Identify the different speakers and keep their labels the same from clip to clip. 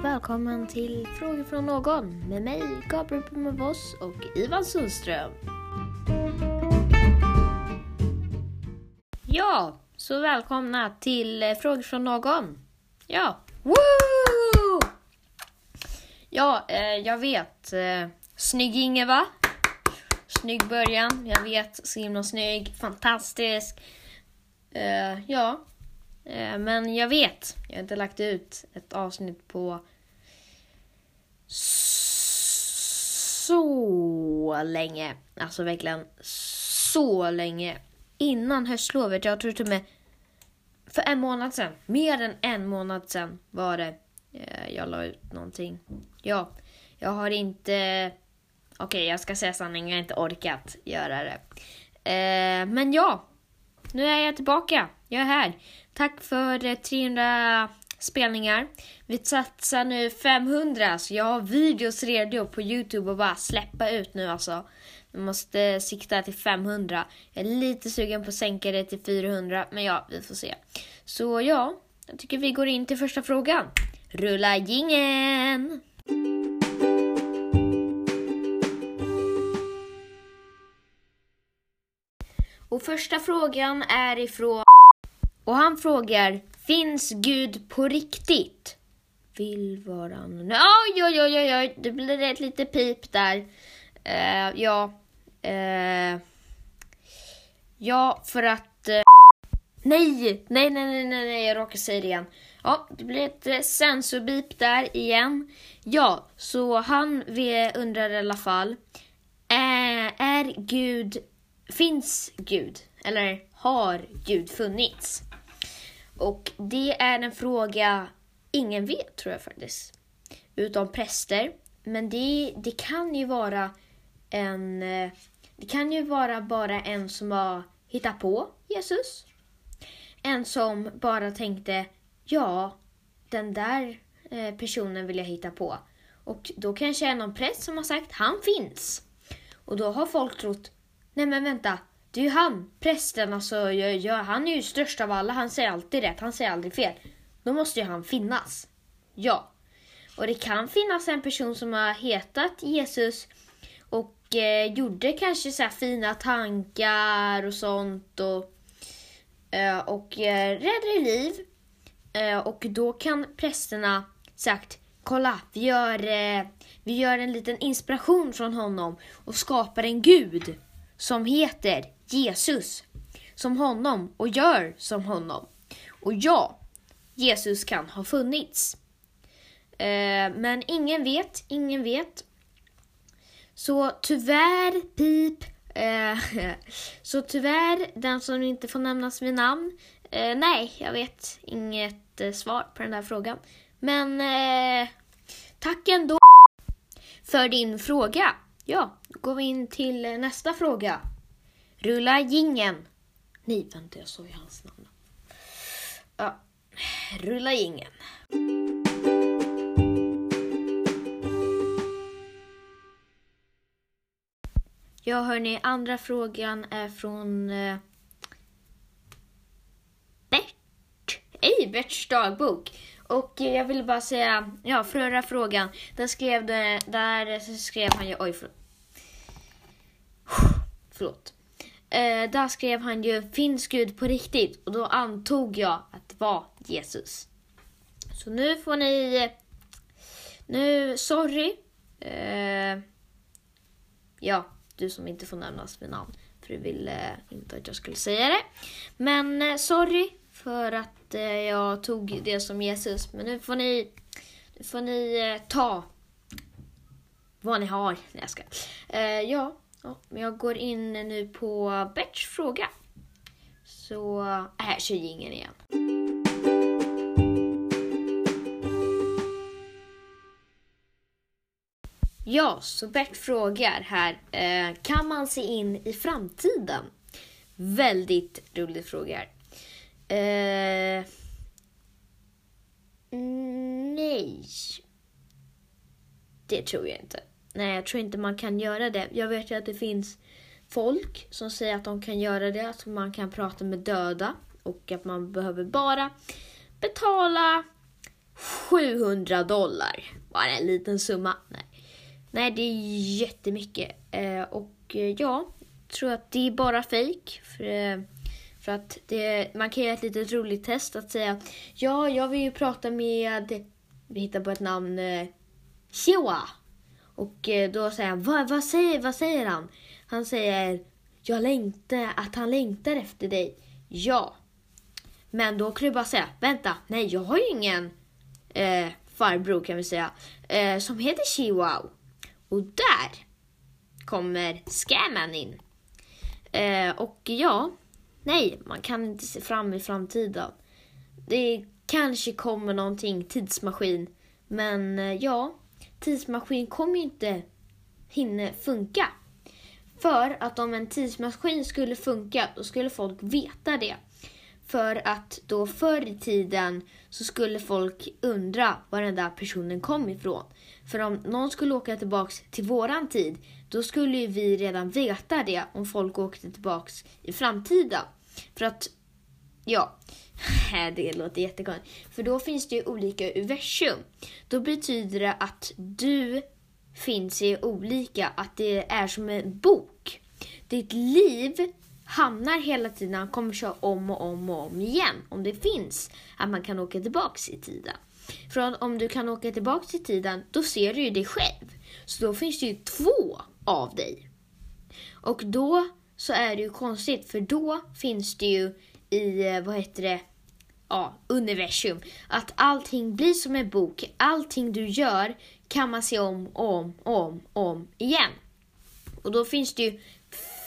Speaker 1: och välkommen till Frågor från någon med mig, Gabriel Pumavoss och Ivan Sundström. Ja, så välkomna till eh, Frågor från någon. Ja, woo! Ja, eh, jag vet. Eh, snygg Inge va? Snygg början, jag vet. Så himla snygg, fantastisk. Eh, ja, eh, men jag vet, jag har inte lagt ut ett avsnitt på så länge. Alltså verkligen så länge. Innan höstlovet. Jag tror till och med för en månad sedan. Mer än en månad sedan var det eh, jag la ut någonting. Ja, jag har inte... Okej, okay, jag ska säga sanningen. Jag har inte orkat göra det. Eh, men ja, nu är jag tillbaka. Jag är här. Tack för eh, 300 spelningar. Vi satsar nu 500 så jag har videos redo på Youtube och bara släppa ut nu alltså. Vi måste sikta till 500. Jag är lite sugen på att sänka det till 400 men ja, vi får se. Så ja, jag tycker vi går in till första frågan. Rulla gingen! Och första frågan är ifrån och han frågar, finns Gud på riktigt? Vill vara anonym. Oj, oj, oj, oj, oj, det blev ett litet pip där. Uh, ja, uh, ja, för att... Uh, nej, nej, nej, nej, nej, nej, jag råkade säga det igen. Ja, det blir ett sensorbip där igen. Ja, så han undrar i alla fall. är Gud, finns Gud? Eller har Gud funnits? Och det är en fråga ingen vet tror jag faktiskt. Utom präster. Men det, det kan ju vara en... Det kan ju vara bara en som har hittat på Jesus. En som bara tänkte, ja, den där eh, personen vill jag hitta på. Och då kanske är någon präst som har sagt, han finns. Och då har folk trott, nej men vänta, det är ju han, prästen, alltså, jag, jag, han är ju störst av alla. Han säger alltid rätt, han säger aldrig fel. Då måste ju han finnas. Ja. Och det kan finnas en person som har hetat Jesus och eh, gjorde kanske så fina tankar och sånt och, eh, och eh, räddade liv. Eh, och då kan prästerna sagt, kolla, vi gör, eh, vi gör en liten inspiration från honom och skapar en gud som heter Jesus som honom och gör som honom. Och ja, Jesus kan ha funnits. Eh, men ingen vet, ingen vet. Så tyvärr, pip. Eh, så tyvärr, den som inte får nämnas vid namn. Eh, nej, jag vet inget eh, svar på den där frågan. Men eh, tack ändå för din fråga. Ja, då går vi in till eh, nästa fråga. Rulla gingen. Nej, vänta, jag sa ju hans namn. Ja, rulla gingen. Ja, hörni, andra frågan är från eh, Bert. Hej, Berts dagbok. Och jag vill bara säga, ja, förra frågan, eh, där skrev, det, där skrev han ju, oj, förlåt. Förlåt. Eh, där skrev han ju, finns Gud på riktigt? Och då antog jag att det var Jesus. Så nu får ni, nu, sorry. Eh, ja, du som inte får nämnas vid namn. För du ville eh, inte att jag skulle säga det. Men eh, sorry för att eh, jag tog det som Jesus. Men nu får ni, nu får ni eh, ta vad ni har. Nej, jag ska. Eh, ja, Ja, men jag går in nu på Berts fråga. Så äh, här kör ingen igen. Ja, så Bert frågar här. Eh, kan man se in i framtiden? Väldigt rolig fråga. Eh, mm, nej. Det tror jag inte. Nej, jag tror inte man kan göra det. Jag vet ju att det finns folk som säger att de kan göra det, att man kan prata med döda och att man behöver bara betala 700 dollar. Bara en liten summa. Nej, Nej det är jättemycket. Eh, och eh, ja, ja, tror att det är bara fejk. För, eh, för att det, man kan göra ett litet roligt test att säga ja, jag vill ju prata med, vi hittar på ett namn, eh, Chihuahua. Och eh, då säger han, vad, vad, säger, vad säger han? Han säger, jag längtar, att han längtar efter dig. Ja. Men då kan du bara säga, vänta, nej jag har ju ingen eh, farbror kan vi säga, eh, som heter Chihuahua. Och där kommer scammen in. Eh, och ja, nej, man kan inte se fram i framtiden. Det kanske kommer någonting, tidsmaskin. Men eh, ja, tidsmaskin kommer ju inte hinna funka. För att om en tidsmaskin skulle funka, då skulle folk veta det. För att då förr i tiden så skulle folk undra var den där personen kom ifrån. För om någon skulle åka tillbaks till våran tid, då skulle ju vi redan veta det om folk åkte tillbaks i framtiden. För att, ja, äh, det låter jättekonstigt. För då finns det ju olika universum. Då betyder det att du finns i olika, att det är som en bok. Ditt liv hamnar hela tiden, kommer köra om och om och om igen. Om det finns att man kan åka tillbaks i tiden. För om du kan åka tillbaks i tiden, då ser du ju dig själv. Så då finns det ju två av dig. Och då så är det ju konstigt, för då finns det ju i, eh, vad heter det, ja, universum. Att allting blir som en bok. Allting du gör kan man se om, och om, om, om igen. Och då finns det ju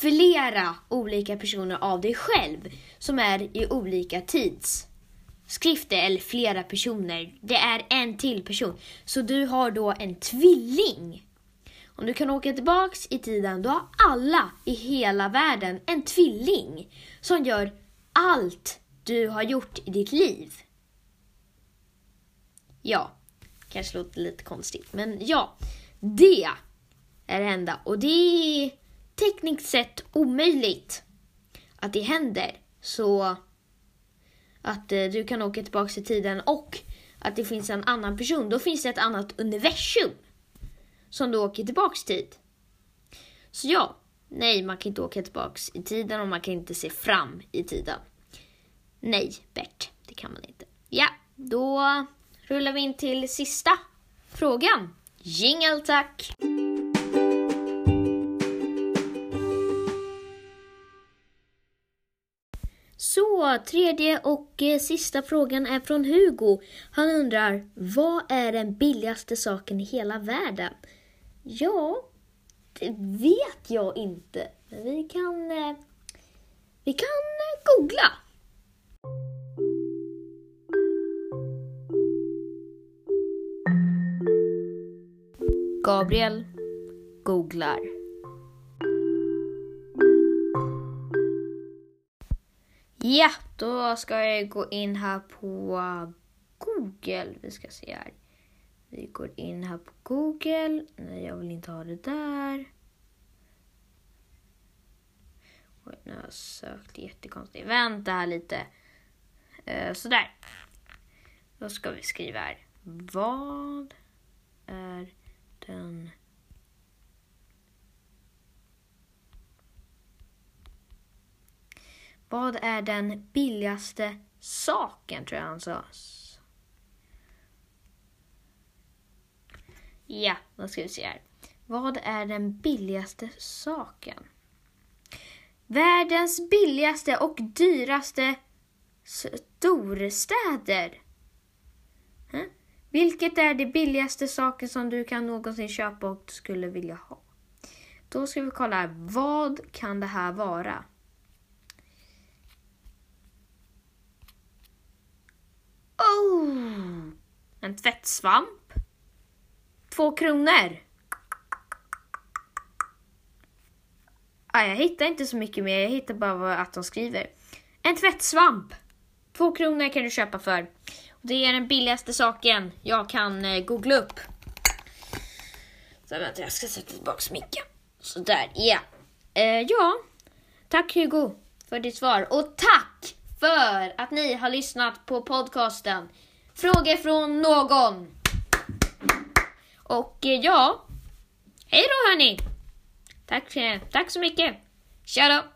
Speaker 1: flera olika personer av dig själv som är i olika tidsskrifter eller flera personer. Det är en till person. Så du har då en tvilling. Om du kan åka tillbaks i tiden, då har alla i hela världen en tvilling som gör allt du har gjort i ditt liv. Ja, kanske låter lite konstigt, men ja, det är det enda. Och det är tekniskt sett omöjligt att det händer. Så att eh, du kan åka tillbaka i tiden och att det finns en annan person. Då finns det ett annat universum som du åker tillbaka till. Så ja, nej, man kan inte åka tillbaks i tiden och man kan inte se fram i tiden. Nej, Bert, det kan man inte. Ja, då rullar vi in till sista frågan. Jingle tack! Så, tredje och eh, sista frågan är från Hugo. Han undrar, vad är den billigaste saken i hela världen? Ja, det vet jag inte. Men vi kan, eh, vi kan eh, googla. Gabriel googlar. Ja, då ska jag gå in här på Google. Vi ska se här. Vi går in här på Google. Nej, jag vill inte ha det där. Oj, nu har jag sökt jättekonstigt. Vänta här lite. Eh, sådär. Då ska vi skriva här. Vad är den Vad är den billigaste saken, tror jag han sa. Ja, då ska vi se här. Vad är den billigaste saken? Världens billigaste och dyraste storstäder. Hm? Vilket är det billigaste saken som du kan någonsin köpa och skulle vilja ha? Då ska vi kolla här. Vad kan det här vara? Oh! En tvättsvamp. Två kronor. Ah, jag hittar inte så mycket mer, jag hittar bara att de skriver. En tvättsvamp. Två kronor kan du köpa för. Det är den billigaste saken jag kan eh, googla upp. Så vänta, jag ska sätta tillbaka micken. Sådär, ja. Eh, ja, tack Hugo för ditt svar. Och tack för att ni har lyssnat på podcasten. frågor från någon. Och eh, ja, hej då hörni! Tack, tack så mycket! Tja då!